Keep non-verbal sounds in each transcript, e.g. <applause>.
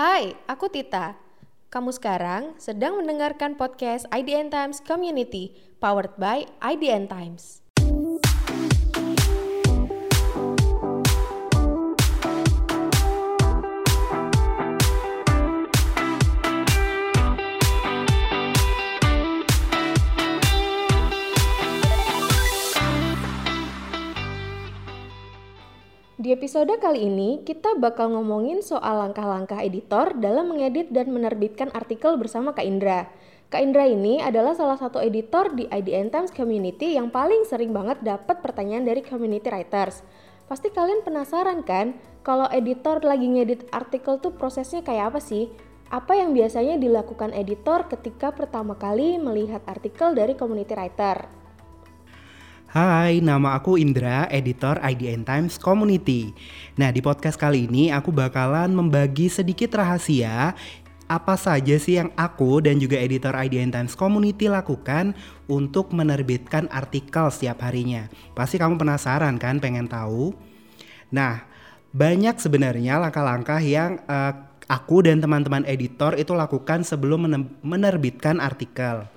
Hai, aku Tita. Kamu sekarang sedang mendengarkan podcast IDN Times Community, powered by IDN Times. Episode kali ini, kita bakal ngomongin soal langkah-langkah editor dalam mengedit dan menerbitkan artikel bersama Kak Indra. Kak Indra ini adalah salah satu editor di IDN Times Community yang paling sering banget dapat pertanyaan dari community writers. Pasti kalian penasaran kan, kalau editor lagi ngedit artikel tuh prosesnya kayak apa sih? Apa yang biasanya dilakukan editor ketika pertama kali melihat artikel dari community writer? Hai, nama aku Indra, editor IDN Times Community. Nah, di podcast kali ini aku bakalan membagi sedikit rahasia apa saja sih yang aku dan juga editor IDN Times Community lakukan untuk menerbitkan artikel setiap harinya. Pasti kamu penasaran kan, pengen tahu? Nah, banyak sebenarnya langkah-langkah yang uh, aku dan teman-teman editor itu lakukan sebelum menerbitkan artikel.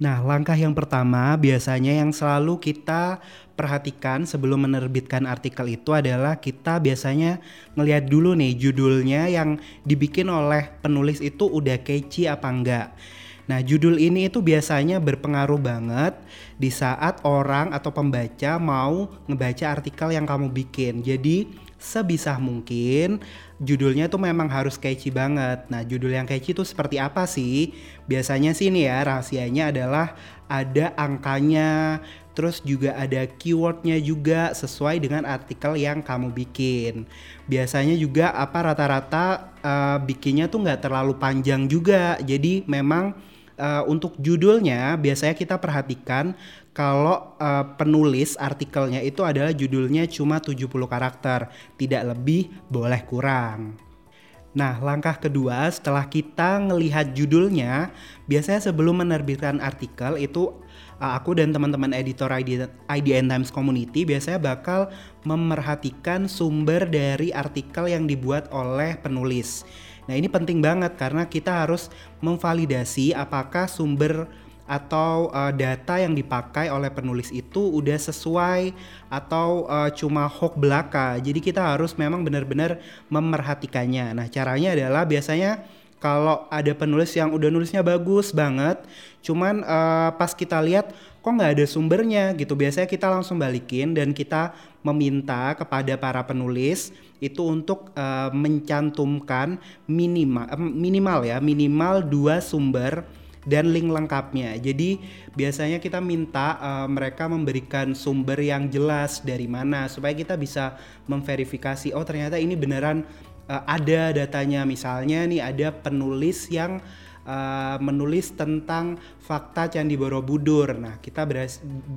Nah, langkah yang pertama biasanya yang selalu kita perhatikan sebelum menerbitkan artikel itu adalah kita biasanya ngelihat dulu nih judulnya yang dibikin oleh penulis itu udah catchy apa enggak. Nah, judul ini itu biasanya berpengaruh banget di saat orang atau pembaca mau ngebaca artikel yang kamu bikin. Jadi, sebisa mungkin judulnya tuh memang harus catchy banget. Nah, judul yang catchy itu seperti apa sih? Biasanya sih nih ya, rahasianya adalah ada angkanya, terus juga ada keywordnya juga sesuai dengan artikel yang kamu bikin. Biasanya juga apa rata-rata uh, bikinnya tuh nggak terlalu panjang juga, jadi memang uh, untuk judulnya biasanya kita perhatikan kalau uh, penulis artikelnya itu adalah judulnya cuma 70 karakter, tidak lebih boleh kurang. Nah, langkah kedua setelah kita ngelihat judulnya, biasanya sebelum menerbitkan artikel itu uh, aku dan teman-teman editor ID, IDN Times Community biasanya bakal memerhatikan sumber dari artikel yang dibuat oleh penulis. Nah, ini penting banget karena kita harus memvalidasi apakah sumber atau uh, data yang dipakai oleh penulis itu udah sesuai atau uh, cuma hoax belaka. Jadi kita harus memang benar-benar memerhatikannya. Nah, caranya adalah biasanya kalau ada penulis yang udah nulisnya bagus banget, cuman uh, pas kita lihat kok nggak ada sumbernya gitu. Biasanya kita langsung balikin dan kita meminta kepada para penulis itu untuk uh, mencantumkan minimal minimal ya minimal dua sumber dan link lengkapnya. Jadi biasanya kita minta uh, mereka memberikan sumber yang jelas dari mana supaya kita bisa memverifikasi oh ternyata ini beneran uh, ada datanya. Misalnya nih ada penulis yang uh, menulis tentang fakta Candi Borobudur. Nah, kita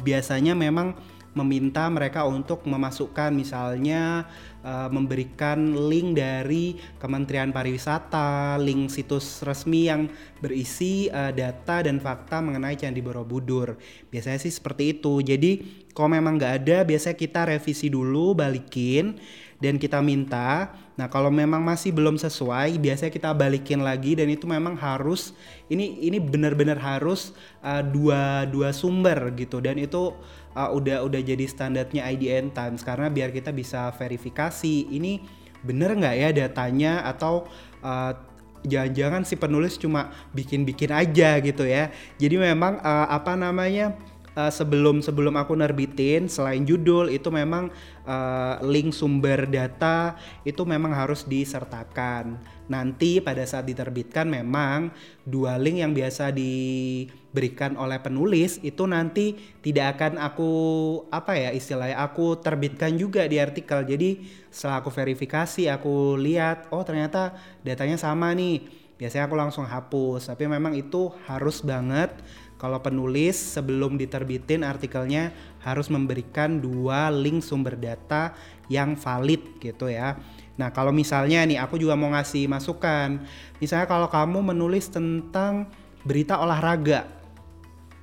biasanya memang meminta mereka untuk memasukkan misalnya uh, memberikan link dari Kementerian Pariwisata, link situs resmi yang berisi uh, data dan fakta mengenai Candi Borobudur. Biasanya sih seperti itu. Jadi kalau memang nggak ada, biasanya kita revisi dulu, balikin dan kita minta. Nah, kalau memang masih belum sesuai, biasanya kita balikin lagi dan itu memang harus ini ini benar-benar harus uh, dua dua sumber gitu dan itu uh, udah udah jadi standarnya IDN Times karena biar kita bisa verifikasi ini bener nggak ya datanya atau uh, jangan-jangan si penulis cuma bikin-bikin aja gitu ya. Jadi memang uh, apa namanya uh, sebelum sebelum aku nerbitin selain judul itu memang uh, link sumber data itu memang harus disertakan. Nanti pada saat diterbitkan memang dua link yang biasa diberikan oleh penulis itu nanti tidak akan aku apa ya istilahnya aku terbitkan juga di artikel. Jadi setelah aku verifikasi aku lihat oh ternyata datanya sama nih. Biasanya aku langsung hapus, tapi memang itu harus banget kalau penulis sebelum diterbitin artikelnya harus memberikan dua link sumber data yang valid gitu ya. Nah, kalau misalnya nih aku juga mau ngasih masukan. Misalnya kalau kamu menulis tentang berita olahraga.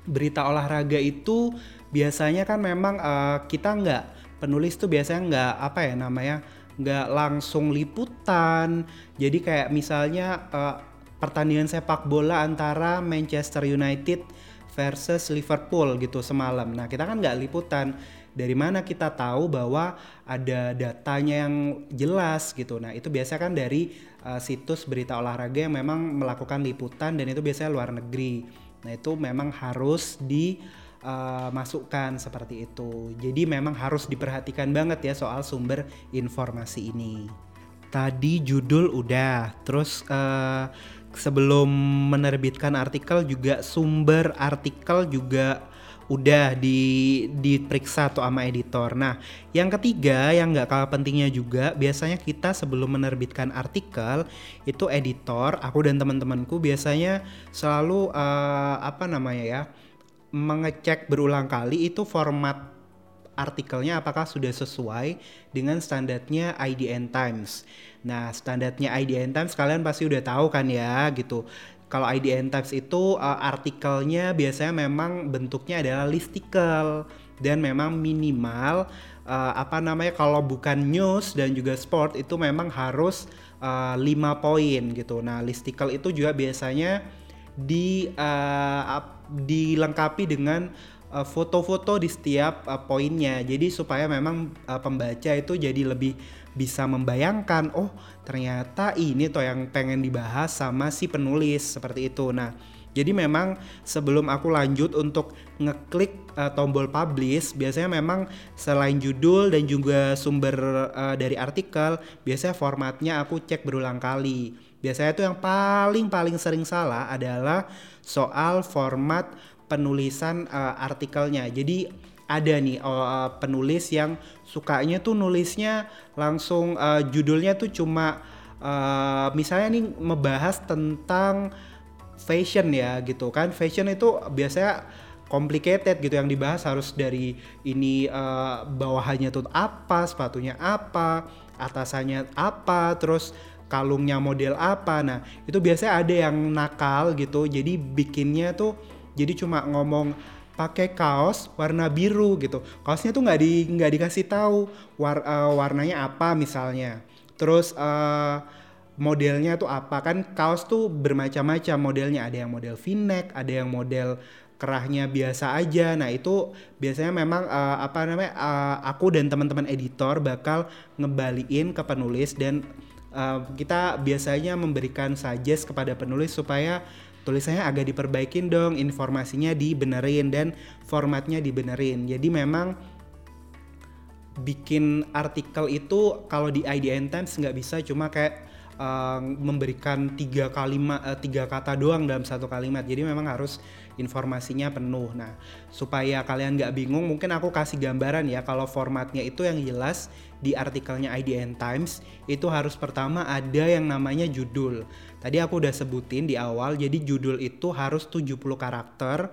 Berita olahraga itu biasanya kan memang uh, kita nggak penulis tuh biasanya nggak apa ya namanya nggak langsung liputan. Jadi kayak misalnya uh, pertandingan sepak bola antara Manchester United versus Liverpool gitu semalam. Nah kita kan nggak liputan. Dari mana kita tahu bahwa ada datanya yang jelas gitu. Nah itu biasa kan dari uh, situs berita olahraga yang memang melakukan liputan dan itu biasanya luar negeri. Nah itu memang harus di uh, masukkan seperti itu. Jadi memang harus diperhatikan banget ya soal sumber informasi ini. Tadi judul udah, terus uh, sebelum menerbitkan artikel juga sumber artikel juga udah di diperiksa tuh sama editor. Nah, yang ketiga yang nggak kalah pentingnya juga biasanya kita sebelum menerbitkan artikel itu editor, aku dan teman-temanku biasanya selalu uh, apa namanya ya mengecek berulang kali itu format artikelnya apakah sudah sesuai dengan standarnya IDN Times. Nah, standarnya IDN Times kalian pasti udah tahu kan ya gitu. Kalau IDN Times itu uh, artikelnya biasanya memang bentuknya adalah listicle dan memang minimal uh, apa namanya kalau bukan news dan juga sport itu memang harus uh, 5 poin gitu. Nah, listicle itu juga biasanya di uh, dilengkapi dengan foto-foto uh, di setiap uh, poinnya. Jadi supaya memang uh, pembaca itu jadi lebih bisa membayangkan oh ternyata ini toh yang pengen dibahas sama si penulis seperti itu. Nah, jadi memang sebelum aku lanjut untuk ngeklik uh, tombol publish, biasanya memang selain judul dan juga sumber uh, dari artikel, biasanya formatnya aku cek berulang kali. Biasanya itu yang paling paling sering salah adalah soal format penulisan uh, artikelnya. Jadi ada nih uh, penulis yang sukanya tuh nulisnya langsung uh, judulnya tuh cuma uh, misalnya nih membahas tentang fashion ya gitu kan fashion itu biasanya complicated gitu yang dibahas harus dari ini uh, bawahannya tuh apa sepatunya apa atasannya apa terus kalungnya model apa nah itu biasanya ada yang nakal gitu jadi bikinnya tuh jadi cuma ngomong pakai kaos warna biru gitu. Kaosnya tuh nggak di nggak dikasih tahu war, uh, warnanya apa misalnya. Terus uh, modelnya tuh apa kan kaos tuh bermacam-macam modelnya. Ada yang model v-neck, ada yang model kerahnya biasa aja. Nah, itu biasanya memang uh, apa namanya uh, aku dan teman-teman editor bakal ngebalikin ke penulis dan uh, kita biasanya memberikan suggest kepada penulis supaya tulisannya agak diperbaikin dong, informasinya dibenerin dan formatnya dibenerin. Jadi memang bikin artikel itu kalau di IDN Times nggak bisa cuma kayak uh, memberikan tiga kalimat uh, tiga kata doang dalam satu kalimat jadi memang harus informasinya penuh nah supaya kalian nggak bingung mungkin aku kasih gambaran ya kalau formatnya itu yang jelas di artikelnya IDN Times itu harus pertama ada yang namanya judul tadi aku udah sebutin di awal jadi judul itu harus 70 karakter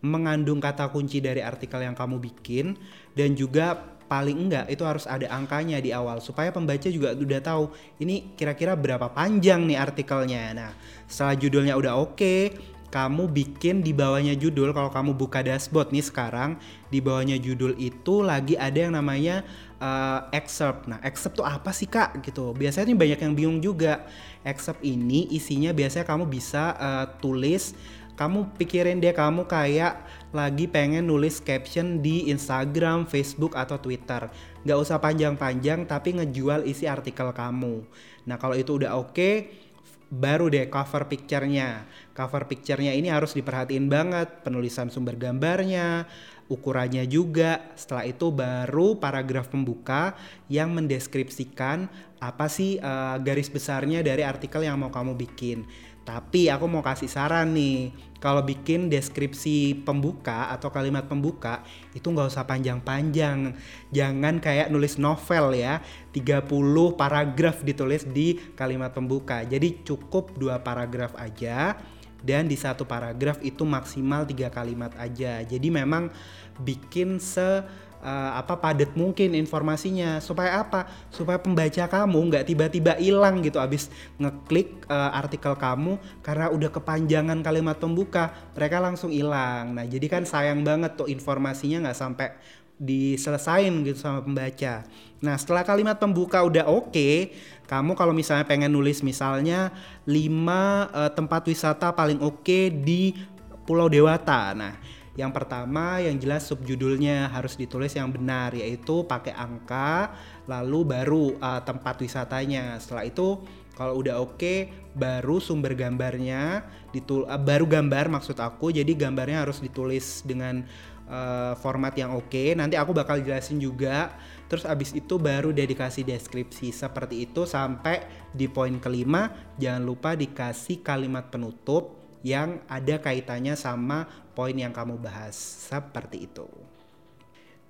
mengandung kata kunci dari artikel yang kamu bikin dan juga paling enggak itu harus ada angkanya di awal supaya pembaca juga udah tahu ini kira-kira berapa panjang nih artikelnya. Nah, setelah judulnya udah oke, okay, kamu bikin di bawahnya judul kalau kamu buka dashboard nih sekarang di bawahnya judul itu lagi ada yang namanya uh, excerpt. Nah, excerpt tuh apa sih kak? Gitu. Biasanya nih banyak yang bingung juga. Excerpt ini isinya biasanya kamu bisa uh, tulis kamu pikirin dia kamu kayak lagi pengen nulis caption di Instagram, Facebook, atau Twitter. Gak usah panjang-panjang tapi ngejual isi artikel kamu. Nah kalau itu udah oke, okay, baru deh cover picture-nya. Cover picture-nya ini harus diperhatiin banget, penulisan sumber gambarnya, ukurannya juga. Setelah itu baru paragraf pembuka yang mendeskripsikan apa sih uh, garis besarnya dari artikel yang mau kamu bikin. Tapi aku mau kasih saran nih, kalau bikin deskripsi pembuka atau kalimat pembuka itu nggak usah panjang-panjang. Jangan kayak nulis novel ya, 30 paragraf ditulis di kalimat pembuka. Jadi cukup dua paragraf aja dan di satu paragraf itu maksimal tiga kalimat aja. Jadi memang bikin se uh, apa padat mungkin informasinya. Supaya apa? Supaya pembaca kamu nggak tiba-tiba hilang gitu. Abis ngeklik uh, artikel kamu karena udah kepanjangan kalimat pembuka mereka langsung hilang. Nah jadi kan sayang banget tuh informasinya nggak sampai diselesain gitu sama pembaca. Nah setelah kalimat pembuka udah oke, okay, kamu kalau misalnya pengen nulis misalnya 5 uh, tempat wisata paling oke okay di Pulau Dewata. Nah yang pertama yang jelas subjudulnya harus ditulis yang benar yaitu pakai angka lalu baru uh, tempat wisatanya. Setelah itu kalau udah oke okay, baru sumber gambarnya ditul uh, baru gambar maksud aku jadi gambarnya harus ditulis dengan uh, format yang oke. Okay. Nanti aku bakal jelasin juga. Terus abis itu baru dedikasi deskripsi seperti itu sampai di poin kelima jangan lupa dikasih kalimat penutup yang ada kaitannya sama poin yang kamu bahas seperti itu.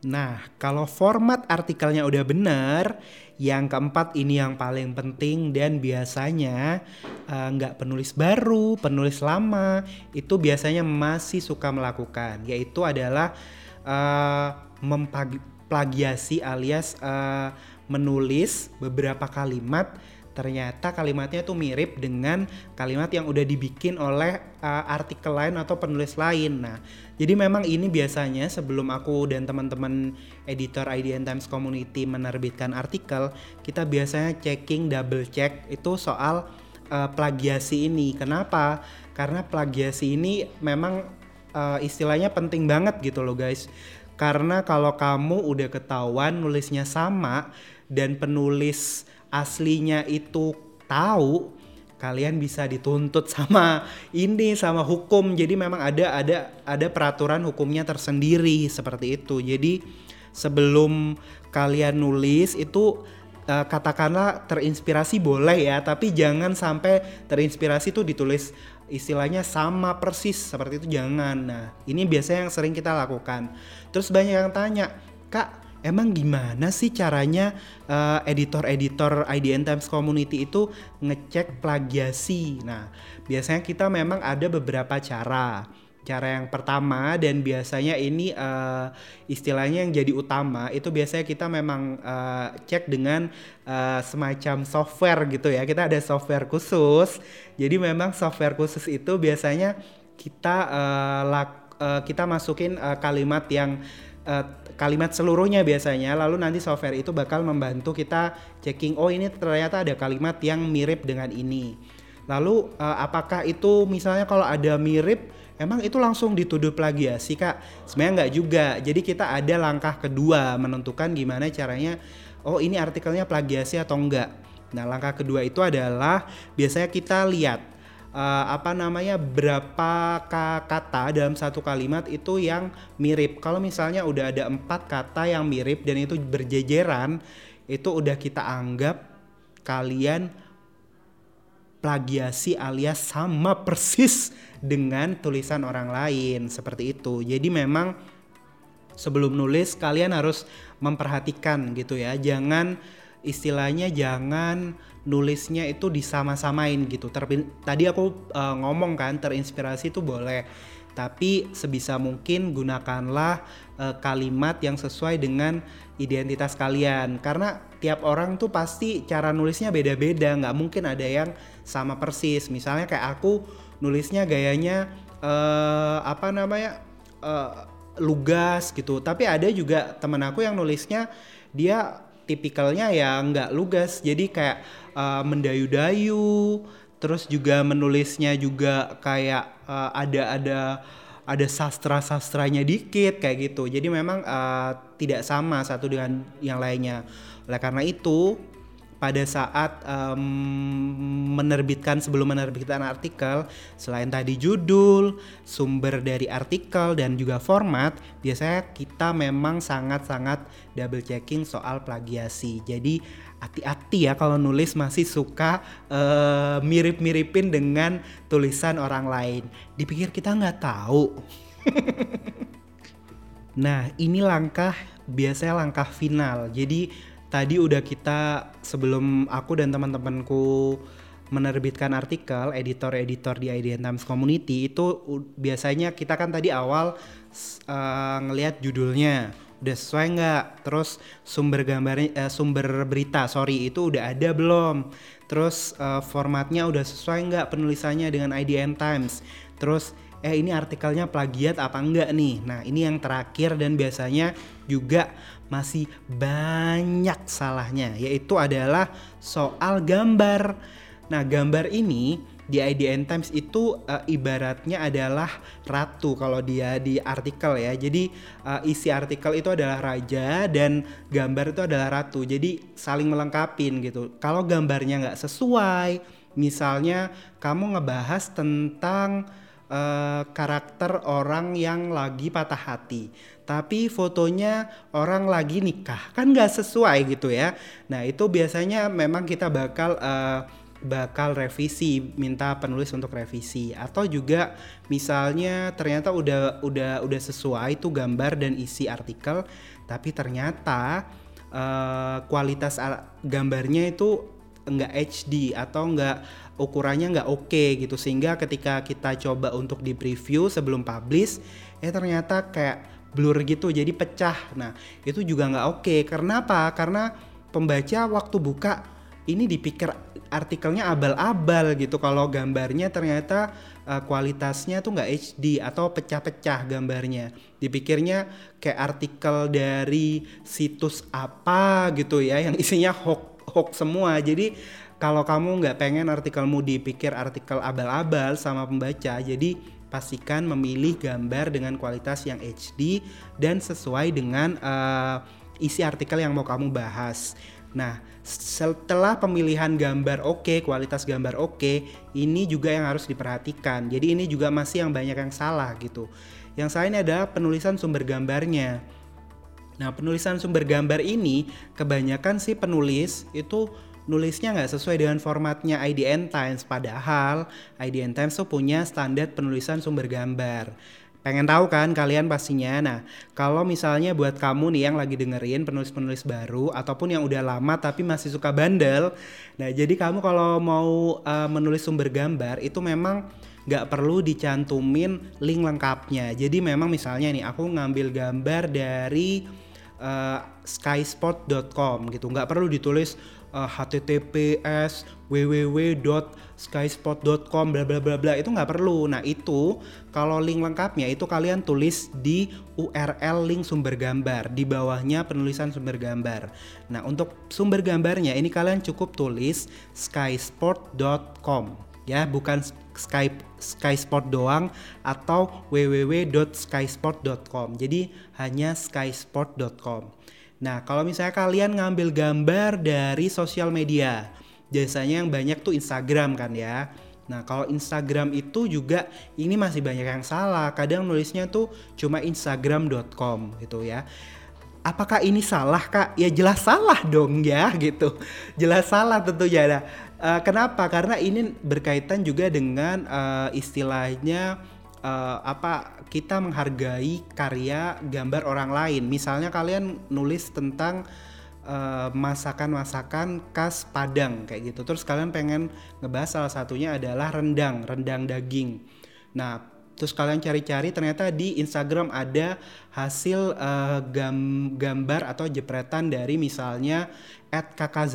Nah, kalau format artikelnya udah benar, yang keempat ini yang paling penting dan biasanya eh, nggak uh, penulis baru, penulis lama itu biasanya masih suka melakukan, yaitu adalah uh, memplagiasi alias uh, menulis beberapa kalimat ternyata kalimatnya tuh mirip dengan kalimat yang udah dibikin oleh uh, artikel lain atau penulis lain. Nah, jadi memang ini biasanya sebelum aku dan teman-teman editor IDN Times Community menerbitkan artikel, kita biasanya checking double check itu soal uh, plagiasi ini. Kenapa? Karena plagiasi ini memang uh, istilahnya penting banget gitu loh guys. Karena kalau kamu udah ketahuan nulisnya sama dan penulis aslinya itu tahu kalian bisa dituntut <laughs> sama ini sama hukum. Jadi memang ada ada ada peraturan hukumnya tersendiri seperti itu. Jadi sebelum kalian nulis itu uh, katakanlah terinspirasi boleh ya tapi jangan sampai terinspirasi itu ditulis istilahnya sama persis seperti itu jangan. Nah ini biasanya yang sering kita lakukan. Terus banyak yang tanya kak emang gimana sih caranya uh, editor-editor IDN Times Community itu ngecek plagiasi? Nah, biasanya kita memang ada beberapa cara. Cara yang pertama dan biasanya ini uh, istilahnya yang jadi utama itu biasanya kita memang uh, cek dengan uh, semacam software gitu ya. Kita ada software khusus. Jadi memang software khusus itu biasanya kita uh, lak, uh, kita masukin uh, kalimat yang uh, kalimat seluruhnya biasanya lalu nanti software itu bakal membantu kita checking oh ini ternyata ada kalimat yang mirip dengan ini. Lalu uh, apakah itu misalnya kalau ada mirip emang itu langsung dituduh plagiasi kak? Sebenarnya nggak juga. Jadi kita ada langkah kedua menentukan gimana caranya oh ini artikelnya plagiasi atau enggak nah langkah kedua itu adalah biasanya kita lihat uh, apa namanya berapa kata dalam satu kalimat itu yang mirip. Kalau misalnya udah ada empat kata yang mirip dan itu berjejeran, itu udah kita anggap kalian plagiasi alias sama persis dengan tulisan orang lain seperti itu. Jadi memang sebelum nulis kalian harus memperhatikan gitu ya. Jangan istilahnya jangan nulisnya itu disama-samain gitu. Terpin tadi aku uh, ngomong kan terinspirasi itu boleh, tapi sebisa mungkin gunakanlah uh, kalimat yang sesuai dengan identitas kalian karena tiap orang tuh pasti cara nulisnya beda-beda, nggak mungkin ada yang sama persis. Misalnya kayak aku nulisnya gayanya uh, apa namanya uh, lugas gitu, tapi ada juga temen aku yang nulisnya dia tipikalnya ya nggak lugas. Jadi kayak uh, mendayu-dayu terus juga menulisnya juga kayak uh, ada ada ada sastra-sastranya dikit kayak gitu. Jadi memang uh, tidak sama satu dengan yang lainnya. Oleh karena itu pada saat um, menerbitkan sebelum menerbitkan artikel selain tadi judul, sumber dari artikel dan juga format, biasanya kita memang sangat-sangat double checking soal plagiasi. Jadi hati-hati ya kalau nulis masih suka uh, mirip-miripin dengan tulisan orang lain. Dipikir kita nggak tahu. <laughs> nah, ini langkah biasanya langkah final. Jadi tadi udah kita sebelum aku dan teman-temanku menerbitkan artikel editor-editor di IDN Times Community itu biasanya kita kan tadi awal uh, ngelihat judulnya. Udah sesuai nggak? Terus sumber gambarnya uh, sumber berita sorry itu udah ada belum? Terus uh, formatnya udah sesuai nggak penulisannya dengan IDN Times? Terus eh ini artikelnya plagiat apa enggak nih. Nah, ini yang terakhir dan biasanya juga masih banyak salahnya yaitu adalah soal gambar. Nah, gambar ini di IDN Times itu uh, ibaratnya adalah ratu kalau dia di artikel ya. Jadi uh, isi artikel itu adalah raja dan gambar itu adalah ratu. Jadi saling melengkapin gitu. Kalau gambarnya nggak sesuai, misalnya kamu ngebahas tentang uh, karakter orang yang lagi patah hati. Tapi fotonya orang lagi nikah. Kan nggak sesuai gitu ya. Nah itu biasanya memang kita bakal uh, bakal revisi minta penulis untuk revisi. Atau juga misalnya ternyata udah udah udah sesuai tuh gambar dan isi artikel tapi ternyata uh, kualitas gambarnya itu enggak HD atau enggak ukurannya enggak oke okay, gitu. Sehingga ketika kita coba untuk di preview sebelum publish eh ternyata kayak blur gitu jadi pecah. Nah itu juga nggak oke. Okay. karena apa? Karena pembaca waktu buka ini dipikir artikelnya abal-abal gitu. Kalau gambarnya ternyata uh, kualitasnya tuh nggak HD atau pecah-pecah gambarnya. Dipikirnya kayak artikel dari situs apa gitu ya yang isinya hoax hoax semua. Jadi kalau kamu nggak pengen artikelmu dipikir artikel abal-abal sama pembaca jadi pastikan memilih gambar dengan kualitas yang HD dan sesuai dengan uh, isi artikel yang mau kamu bahas Nah, setelah pemilihan gambar oke, okay, kualitas gambar oke, okay, ini juga yang harus diperhatikan. Jadi ini juga masih yang banyak yang salah gitu. Yang lain adalah penulisan sumber gambarnya. Nah, penulisan sumber gambar ini kebanyakan sih penulis itu nulisnya nggak sesuai dengan formatnya IDN Times padahal IDN Times tuh punya standar penulisan sumber gambar Pengen tahu kan kalian pastinya. Nah, kalau misalnya buat kamu nih yang lagi dengerin penulis-penulis baru ataupun yang udah lama tapi masih suka bandel. Nah, jadi kamu kalau mau uh, menulis sumber gambar itu memang nggak perlu dicantumin link lengkapnya. Jadi memang misalnya nih aku ngambil gambar dari uh, skyspot.com gitu. Nggak perlu ditulis uh, eh, https www.skyspot.com bla bla bla bla itu nggak perlu. Nah itu kalau link lengkapnya itu kalian tulis di URL link sumber gambar di bawahnya penulisan sumber gambar. Nah untuk sumber gambarnya ini kalian cukup tulis skysport.com ya bukan Sky Skysport doang atau www.skysport.com. Jadi hanya skysport.com. Nah, kalau misalnya kalian ngambil gambar dari sosial media, biasanya yang banyak tuh Instagram kan ya. Nah, kalau Instagram itu juga ini masih banyak yang salah. Kadang nulisnya tuh cuma instagram.com gitu ya. Apakah ini salah kak? Ya jelas salah dong ya <laughs> gitu. Jelas salah tentunya. Nah, uh, kenapa? Karena ini berkaitan juga dengan uh, istilahnya uh, apa kita menghargai karya gambar orang lain. Misalnya kalian nulis tentang uh, masakan-masakan khas Padang kayak gitu. Terus kalian pengen ngebahas salah satunya adalah rendang, rendang daging. Nah, terus kalian cari-cari ternyata di Instagram ada hasil uh, gam gambar atau jepretan dari misalnya @kakak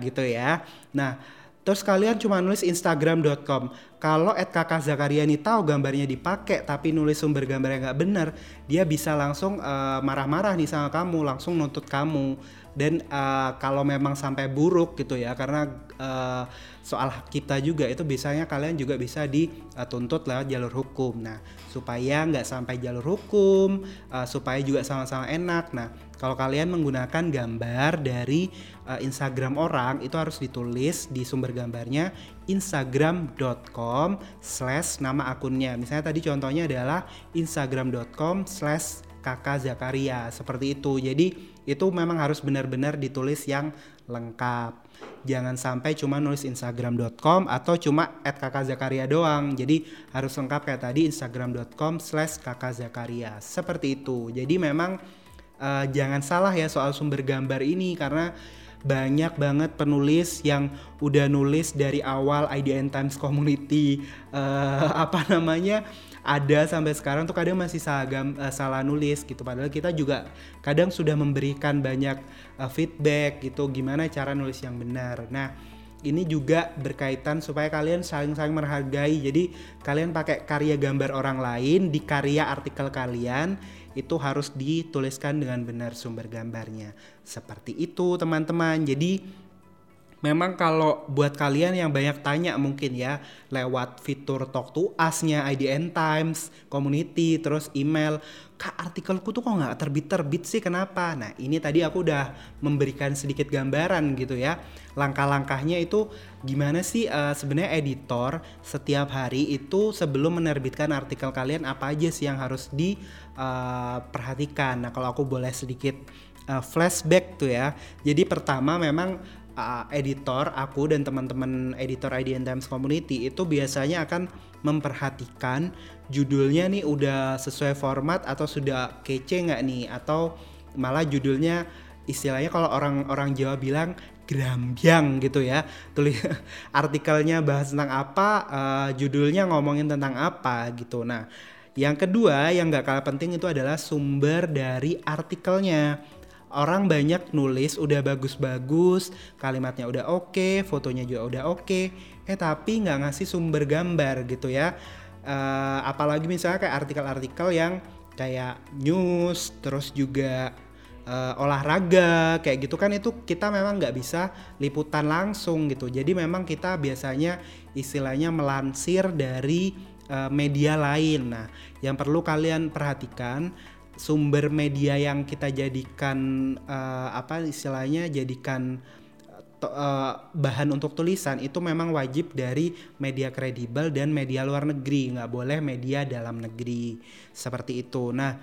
gitu ya. Nah, Terus kalian cuma nulis instagram.com. Kalau at kakak Zakaria ini tahu gambarnya dipakai tapi nulis sumber gambarnya nggak benar, dia bisa langsung marah marah-marah nih sama kamu, langsung nuntut kamu. Dan uh, kalau memang sampai buruk gitu ya, karena uh, soal hak kita juga itu biasanya kalian juga bisa dituntut lewat jalur hukum. Nah, supaya nggak sampai jalur hukum, uh, supaya juga sama-sama enak. Nah, kalau kalian menggunakan gambar dari uh, Instagram orang itu harus ditulis di sumber gambarnya instagram.com slash nama akunnya. Misalnya tadi contohnya adalah instagram.com slash kakak Zakaria seperti itu. Jadi itu memang harus benar-benar ditulis yang lengkap. Jangan sampai cuma nulis instagram.com atau cuma at kakak Zakaria doang. Jadi harus lengkap kayak tadi instagram.com slash kakak Zakaria. Seperti itu. Jadi memang uh, jangan salah ya soal sumber gambar ini karena banyak banget penulis yang udah nulis dari awal IDN Times Community uh, apa namanya ada sampai sekarang tuh kadang masih salah, uh, salah nulis gitu padahal kita juga kadang sudah memberikan banyak uh, feedback gitu gimana cara nulis yang benar nah ini juga berkaitan supaya kalian saling-saling menghargai. Jadi kalian pakai karya gambar orang lain di karya artikel kalian itu harus dituliskan dengan benar sumber gambarnya. Seperti itu teman-teman. Jadi Memang kalau buat kalian yang banyak tanya mungkin ya lewat fitur Talk to Us-nya IDN Times, community, terus email, Kak artikelku tuh kok nggak terbit-terbit sih kenapa? Nah ini tadi aku udah memberikan sedikit gambaran gitu ya. Langkah-langkahnya itu gimana sih uh, sebenarnya editor setiap hari itu sebelum menerbitkan artikel kalian apa aja sih yang harus diperhatikan. Uh, nah kalau aku boleh sedikit uh, flashback tuh ya. Jadi pertama memang uh, editor aku dan teman-teman editor IDN Times Community itu biasanya akan memperhatikan judulnya nih udah sesuai format atau sudah kece nggak nih? Atau malah judulnya istilahnya kalau orang-orang Jawa bilang gerambyang gitu ya. Tulis <laughs> artikelnya bahas tentang apa uh, judulnya ngomongin tentang apa gitu. Nah yang kedua yang nggak kalah penting itu adalah sumber dari artikelnya orang banyak nulis udah bagus-bagus, kalimatnya udah oke, okay, fotonya juga udah oke, okay, eh tapi nggak ngasih sumber gambar gitu ya. Uh, apalagi misalnya kayak artikel-artikel yang kayak news, terus juga uh, olahraga kayak gitu kan itu kita memang nggak bisa liputan langsung gitu. Jadi memang kita biasanya istilahnya melansir dari uh, media lain. Nah, yang perlu kalian perhatikan sumber media yang kita jadikan uh, apa istilahnya jadikan uh, bahan untuk tulisan itu memang wajib dari media kredibel dan media luar negeri. Nggak boleh media dalam negeri. Seperti itu. Nah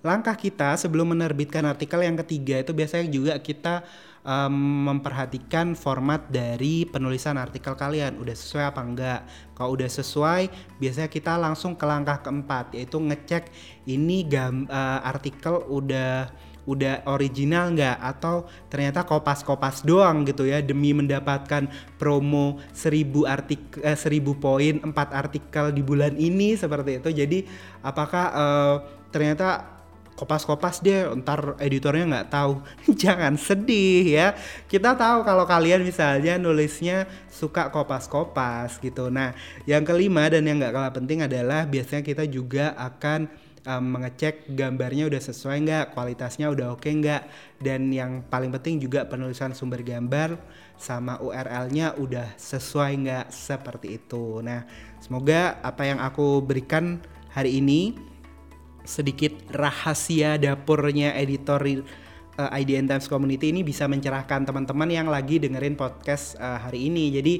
langkah kita sebelum menerbitkan artikel yang ketiga itu biasanya juga kita um, memperhatikan format dari penulisan artikel kalian. Udah sesuai apa enggak? Kalau udah sesuai biasanya kita langsung ke langkah keempat yaitu ngecek ini gam, uh, artikel udah udah original nggak atau ternyata kopas-kopas doang gitu ya demi mendapatkan promo 1000 artikel eh, 1000 poin 4 artikel di bulan ini seperti itu. Jadi apakah uh, ternyata kopas-kopas deh ntar editornya nggak tahu. <laughs> Jangan sedih ya. Kita tahu kalau kalian misalnya nulisnya suka kopas-kopas gitu. Nah yang kelima dan yang nggak kalah penting adalah biasanya kita juga akan um, mengecek gambarnya udah sesuai nggak kualitasnya udah oke okay nggak dan yang paling penting juga penulisan sumber gambar sama URL-nya udah sesuai nggak seperti itu. Nah semoga apa yang aku berikan hari ini sedikit rahasia dapurnya editor uh, eh, IDN Times Community ini bisa mencerahkan teman-teman yang lagi dengerin podcast uh, hari ini. Jadi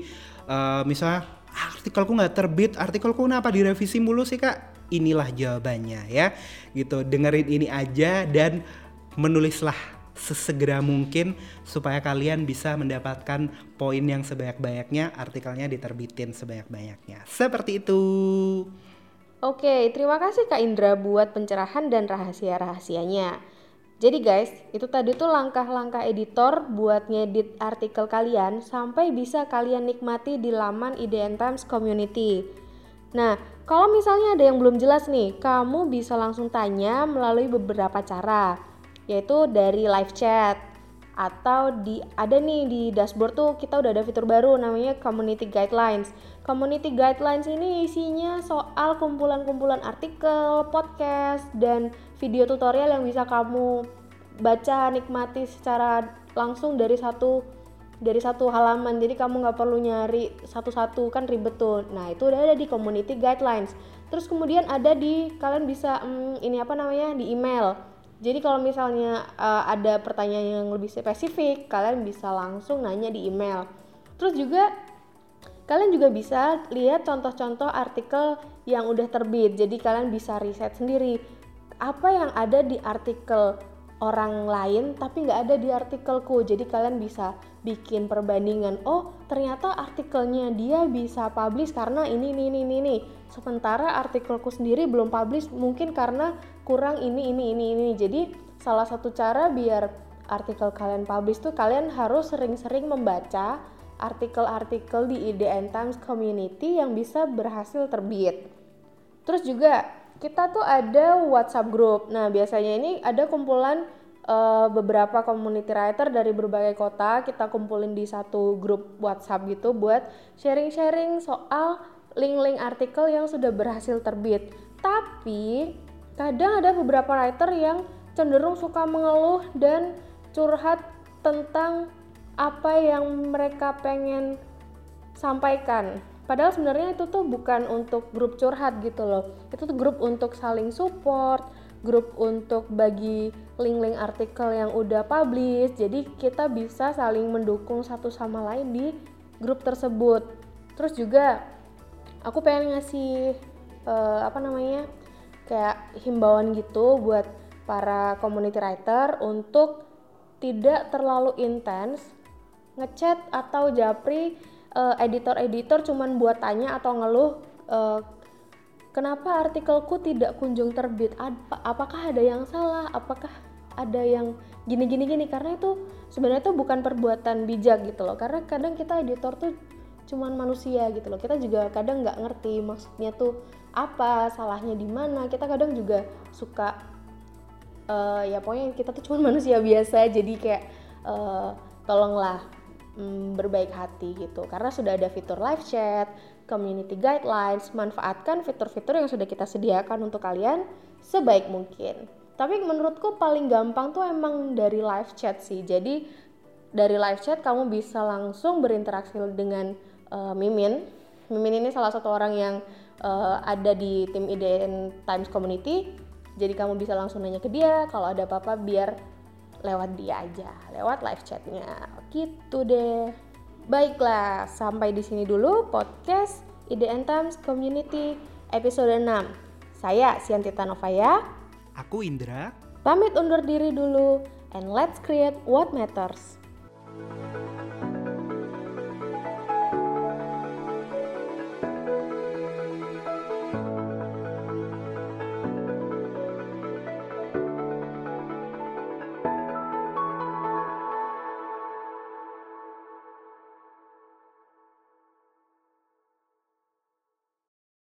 uh, misalnya artikelku nggak terbit, artikelku kenapa direvisi mulu sih kak? Inilah jawabannya ya, gitu. Dengerin ini aja dan menulislah sesegera mungkin supaya kalian bisa mendapatkan poin yang sebanyak-banyaknya, artikelnya diterbitin sebanyak-banyaknya. Seperti itu. Oke, terima kasih Kak Indra buat pencerahan dan rahasia-rahasianya. Jadi guys, itu tadi tuh langkah-langkah editor buat ngedit artikel kalian sampai bisa kalian nikmati di laman IDN Times Community. Nah, kalau misalnya ada yang belum jelas nih, kamu bisa langsung tanya melalui beberapa cara, yaitu dari live chat, atau di ada nih di dashboard tuh kita udah ada fitur baru namanya community guidelines. Community guidelines ini isinya soal kumpulan-kumpulan artikel, podcast dan video tutorial yang bisa kamu baca nikmati secara langsung dari satu dari satu halaman. Jadi kamu nggak perlu nyari satu-satu kan ribet tuh. Nah itu udah ada di community guidelines. Terus kemudian ada di kalian bisa hmm, ini apa namanya di email. Jadi kalau misalnya uh, ada pertanyaan yang lebih spesifik, kalian bisa langsung nanya di email. Terus juga kalian juga bisa lihat contoh-contoh artikel yang udah terbit. Jadi kalian bisa riset sendiri. Apa yang ada di artikel orang lain tapi nggak ada di artikelku? Jadi kalian bisa bikin perbandingan oh ternyata artikelnya dia bisa publish karena ini ini ini ini sementara artikelku sendiri belum publish mungkin karena kurang ini ini ini ini. Jadi salah satu cara biar artikel kalian publish tuh kalian harus sering-sering membaca artikel-artikel di IDN Times Community yang bisa berhasil terbit terus juga kita tuh ada WhatsApp group. Nah, biasanya ini ada kumpulan uh, beberapa community writer dari berbagai kota kita kumpulin di satu grup WhatsApp gitu buat sharing-sharing soal link-link artikel yang sudah berhasil terbit. Tapi kadang ada beberapa writer yang cenderung suka mengeluh dan curhat tentang apa yang mereka pengen sampaikan. Padahal sebenarnya itu tuh bukan untuk grup curhat gitu loh. Itu tuh grup untuk saling support, grup untuk bagi link-link artikel yang udah publish. Jadi kita bisa saling mendukung satu sama lain di grup tersebut. Terus juga aku pengen ngasih uh, apa namanya? kayak himbauan gitu buat para community writer untuk tidak terlalu intens ngechat atau japri uh, editor-editor cuman buat tanya atau ngeluh uh, kenapa artikelku tidak kunjung terbit? Ap apakah ada yang salah? Apakah ada yang gini gini? Gini karena itu sebenarnya itu bukan perbuatan bijak gitu loh. Karena kadang kita editor tuh cuman manusia gitu loh. Kita juga kadang nggak ngerti maksudnya tuh apa salahnya di mana. Kita kadang juga suka uh, ya pokoknya kita tuh cuman <laughs> manusia biasa. Jadi kayak uh, tolonglah mm, berbaik hati gitu karena sudah ada fitur live chat, community guidelines, manfaatkan fitur-fitur yang sudah kita sediakan untuk kalian sebaik mungkin. Tapi menurutku paling gampang tuh emang dari live chat sih. Jadi dari live chat kamu bisa langsung berinteraksi dengan uh, Mimin. Mimin ini salah satu orang yang uh, ada di tim IDN Times Community. Jadi kamu bisa langsung nanya ke dia kalau ada apa-apa biar lewat dia aja, lewat live chatnya. Gitu deh. Baiklah, sampai di sini dulu podcast IDN Times Community episode 6. Saya Siantita Novaya. Aku Indra. Pamit undur diri dulu and let's create what matters.